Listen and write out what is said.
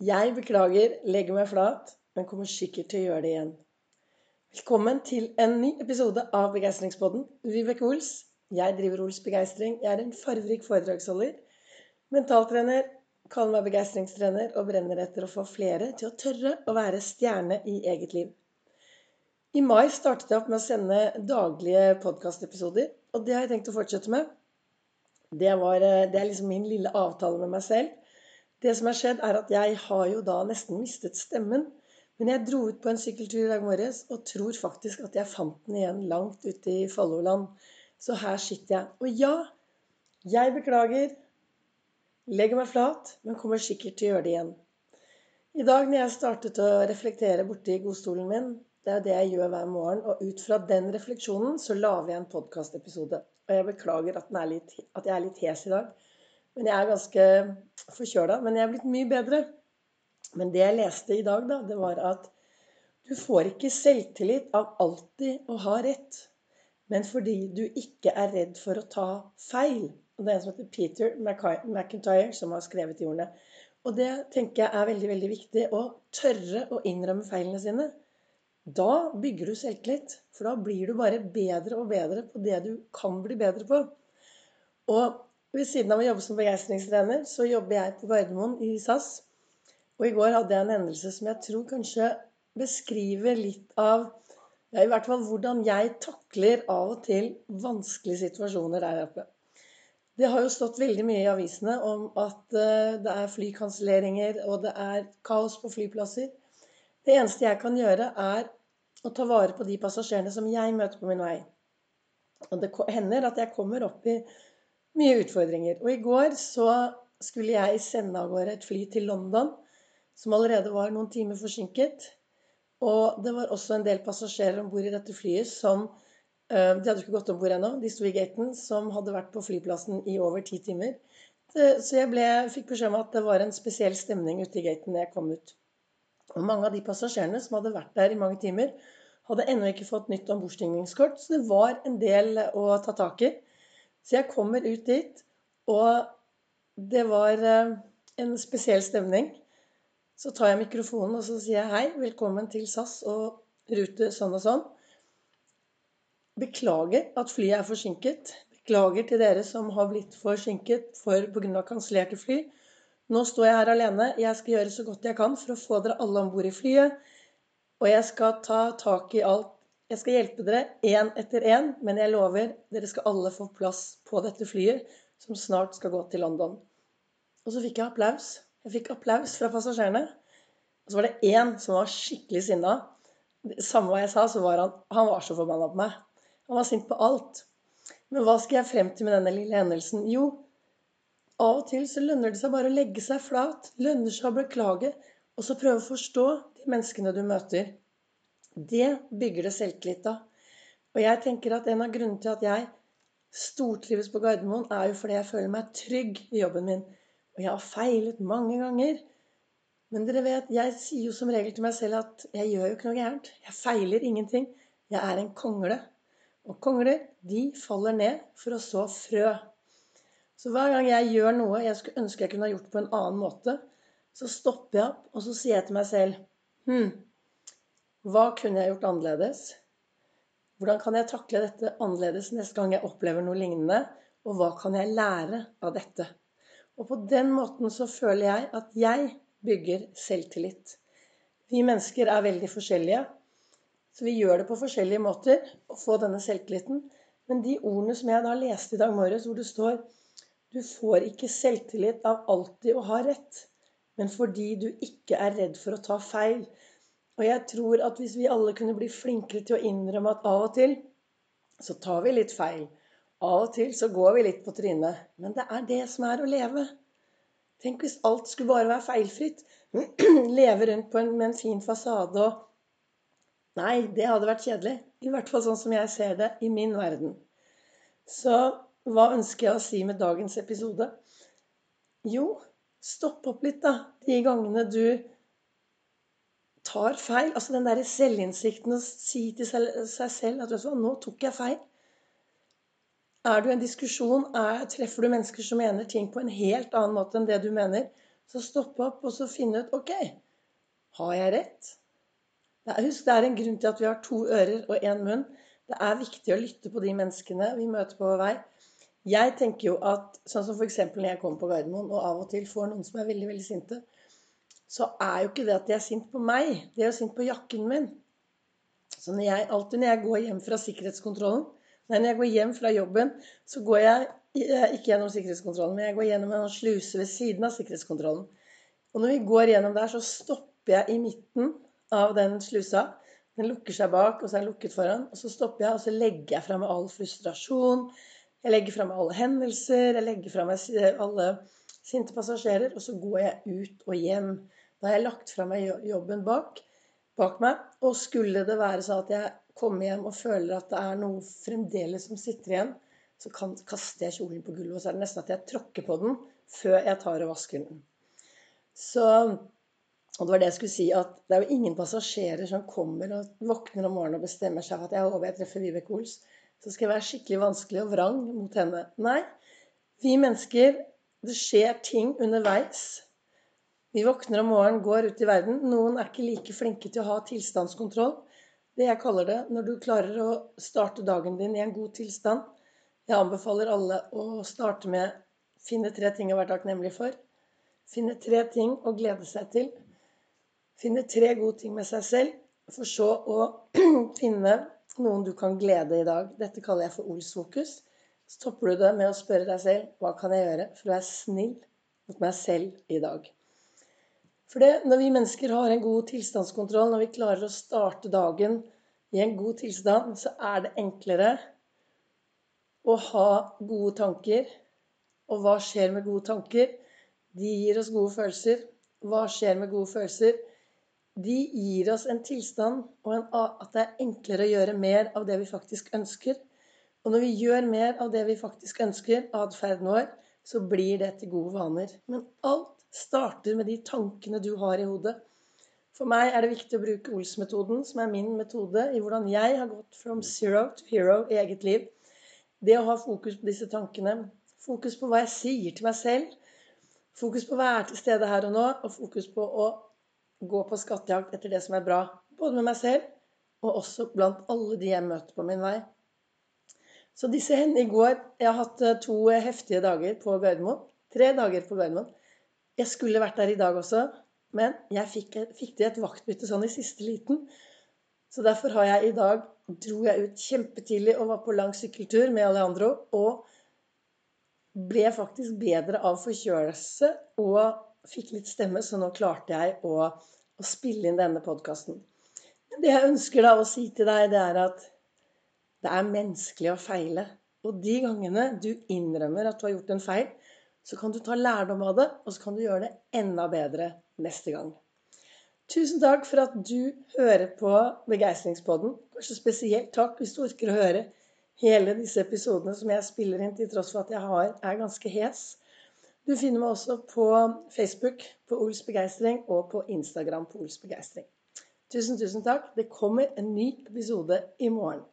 Jeg beklager, legger meg flat, men kommer sikkert til å gjøre det igjen. Velkommen til en ny episode av Begeistringspodden. Vibeke Ols. Jeg driver Ols Begeistring. Jeg er en farverik foredragsholder. Mentaltrener. Kaller meg begeistringstrener og brenner etter å få flere til å tørre å være stjerne i eget liv. I mai startet jeg opp med å sende daglige podkastepisoder, og det har jeg tenkt å fortsette med. Det, var, eh, det er liksom min lille avtale med meg selv. Det som har skjedd, er at jeg har jo da nesten mistet stemmen. Men jeg dro ut på en sykkeltur i dag morges og tror faktisk at jeg fant den igjen langt ute i Folloland. Så her sitter jeg. Og ja, jeg beklager. Legger meg flat, men kommer sikkert til å gjøre det igjen. I dag når jeg startet å reflektere borti godstolen min, det er det jeg gjør hver morgen, og ut fra den refleksjonen så lager jeg en podkastepisode. Og jeg beklager at, at jeg er litt hes i dag. Men jeg er ganske forkjøla. Men jeg er blitt mye bedre. Men det jeg leste i dag, da, det var at du får ikke selvtillit av alltid å ha rett, men fordi du ikke er redd for å ta feil. Og Det er en som heter Peter McIntyre, som har skrevet de ordene. Og det tenker jeg er veldig veldig viktig. Å tørre å innrømme feilene sine. Da bygger du selvtillit. For da blir du bare bedre og bedre på det du kan bli bedre på. Og ved siden av å jobbe som begeistringstrener, så jobber jeg på Gardermoen i SAS. Og i går hadde jeg en hendelse som jeg tror kanskje beskriver litt av ja, i hvert fall hvordan jeg takler av og til vanskelige situasjoner der oppe. Det har jo stått veldig mye i avisene om at uh, det er flykanselleringer og det er kaos på flyplasser. Det eneste jeg kan gjøre, er å ta vare på de passasjerene som jeg møter på min vei. Og det hender at jeg kommer opp i mye utfordringer. Og i går så skulle jeg sende av gårde et fly til London som allerede var noen timer forsinket. Og det var også en del passasjerer om bord i dette flyet som eh, De hadde ikke gått om bord ennå, de sto i gaten, som hadde vært på flyplassen i over ti timer. Så jeg ble, fikk beskjed om at det var en spesiell stemning ute i gaten da jeg kom ut. Og mange av de passasjerene som hadde vært der i mange timer, hadde ennå ikke fått nytt ombordstigningskort, så det var en del å ta tak i. Så jeg kommer ut dit, og det var eh, en spesiell stemning. Så tar jeg mikrofonen og så sier jeg hei, velkommen til SAS og rute sånn og sånn. Beklager at flyet er forsinket. Beklager til dere som har blitt forsinket for, pga. kansellerte fly. Nå står jeg her alene. Jeg skal gjøre så godt jeg kan for å få dere alle om bord i flyet. Og jeg skal ta tak i alt jeg skal hjelpe dere én etter én, men jeg lover dere skal alle få plass på dette flyet som snart skal gå til London. Og så fikk jeg applaus. Jeg fikk applaus fra passasjerene. Og så var det én som var skikkelig sinna. Samme hva jeg sa, så var han, han var så forbanna på meg. Han var sint på alt. Men hva skal jeg frem til med denne lille hendelsen? Jo, av og til så lønner det seg bare å legge seg flat. Lønner seg å beklage. Og så prøve å forstå de menneskene du møter. Det bygger det selvtillit av. Og jeg tenker at en av grunnene til at jeg stortrives på Gardermoen, er jo fordi jeg føler meg trygg i jobben min. Og jeg har feilet mange ganger. Men dere vet, jeg sier jo som regel til meg selv at jeg gjør jo ikke noe gærent. Jeg feiler ingenting. Jeg er en kongle. Og kongler, de faller ned for å så frø. Så hver gang jeg gjør noe jeg skulle ønske jeg kunne ha gjort på en annen måte, så stopper jeg opp, og så sier jeg til meg selv Hm, hva kunne jeg gjort annerledes? Hvordan kan jeg takle dette annerledes neste gang jeg opplever noe lignende? Og hva kan jeg lære av dette? Og på den måten så føler jeg at jeg bygger selvtillit. Vi mennesker er veldig forskjellige, så vi gjør det på forskjellige måter å få denne selvtilliten. Men de ordene som jeg da leste i dag morges, hvor det står Du får ikke selvtillit av alltid å ha rett, men fordi du ikke er redd for å ta feil, og jeg tror at hvis vi alle kunne bli flinkere til å innrømme at av og til så tar vi litt feil. Av og til så går vi litt på trynet. Men det er det som er å leve. Tenk hvis alt skulle bare være feilfritt. Leve rundt en, med en fin fasade og Nei, det hadde vært kjedelig. I hvert fall sånn som jeg ser det i min verden. Så hva ønsker jeg å si med dagens episode? Jo, stopp opp litt, da. De gangene du tar feil. Altså den derre selvinnsikten å si til seg selv at vet du hva, nå tok jeg feil. Er du i en diskusjon, er, treffer du mennesker som mener ting på en helt annen måte enn det du mener, Så stopp opp og så finne ut OK, har jeg rett? Husk, det er en grunn til at vi har to ører og én munn. Det er viktig å lytte på de menneskene vi møter på vår vei. Jeg tenker jo at sånn som f.eks. når jeg kommer på Gardermoen og av og til får noen som er veldig veldig sinte, så er jo ikke det at de er sint på meg, de er jo sint på jakken min. Så når jeg, alltid når jeg går hjem fra sikkerhetskontrollen, nei, når jeg går hjem fra jobben, så går jeg eh, ikke gjennom sikkerhetskontrollen, men jeg går gjennom en sluse ved siden av sikkerhetskontrollen. Og når vi går gjennom der, så stopper jeg i midten av den slusa. Den lukker seg bak, og så er den lukket foran. Og så stopper jeg, og så legger jeg fra meg all frustrasjon, jeg legger fra meg alle hendelser, jeg legger fra meg alle sinte passasjerer, og så går jeg ut og hjem. Da har jeg lagt fra meg jobben bak, bak meg. Og skulle det være sånn at jeg kommer hjem og føler at det er noe fremdeles som sitter igjen, så kan, kaster jeg kjolen på gulvet, og så er det nesten at jeg tråkker på den før jeg tar og vasker den. Så og det var det jeg skulle si, at det er jo ingen passasjerer som kommer og våkner om morgenen og bestemmer seg for at jeg håper jeg treffer Vibeke Ols så skal jeg være skikkelig vanskelig og vrang mot henne. Nei, vi mennesker Det skjer ting underveis. Vi våkner om morgenen, går ut i verden. Noen er ikke like flinke til å ha tilstandskontroll. Det jeg kaller det når du klarer å starte dagen din i en god tilstand. Jeg anbefaler alle å starte med finne tre ting å være takknemlig for. Finne tre ting å glede seg til. Finne tre gode ting med seg selv. For så å finne noen du kan glede i dag. Dette kaller jeg for Ols-fokus. Så topper du det med å spørre deg selv hva kan jeg gjøre for å være snill mot meg selv i dag. For det, når vi mennesker har en god tilstandskontroll, når vi klarer å starte dagen i en god tilstand, så er det enklere å ha gode tanker. Og hva skjer med gode tanker? De gir oss gode følelser. Hva skjer med gode følelser? de gir oss en tilstand og en, at det er enklere å gjøre mer av det vi faktisk ønsker. Og når vi gjør mer av det vi faktisk ønsker, atferden vår, så blir det til gode vaner. Men alt starter med de tankene du har i hodet. For meg er det viktig å bruke Ols-metoden, som er min metode i hvordan jeg har gått from zero to hero i eget liv. Det å ha fokus på disse tankene. Fokus på hva jeg sier til meg selv. Fokus på å være til stede her og nå, og fokus på å gå på skattejakt etter det som er bra, både med meg selv og også blant alle de jeg møter på min vei. Så disse hendene i går Jeg har hatt eh, to heftige dager på Gardermoen. Tre dager på Gardermoen. Jeg skulle vært der i dag også, men jeg fikk, fikk til et vaktbytte sånn i siste liten. Så derfor har jeg i dag dro jeg ut kjempetidlig og var på lang sykkeltur med Alejandro. Og ble faktisk bedre av forkjølelse og fikk litt stemme, så nå klarte jeg å, å spille inn denne podkasten. Det jeg ønsker da å si til deg, det er at det er menneskelig å feile. Og de gangene du innrømmer at du har gjort en feil, så kan du ta lærdom av det, og så kan du gjøre det enda bedre neste gang. Tusen takk for at du hører på Begeistringspodden. Kanskje spesielt takk hvis du orker å høre hele disse episodene som jeg spiller inn, til tross for at jeg har, er ganske hes. Du finner meg også på Facebook på Ols Begeistring og på Instagram på Ols Begeistring. Tusen, tusen takk. Det kommer en ny episode i morgen.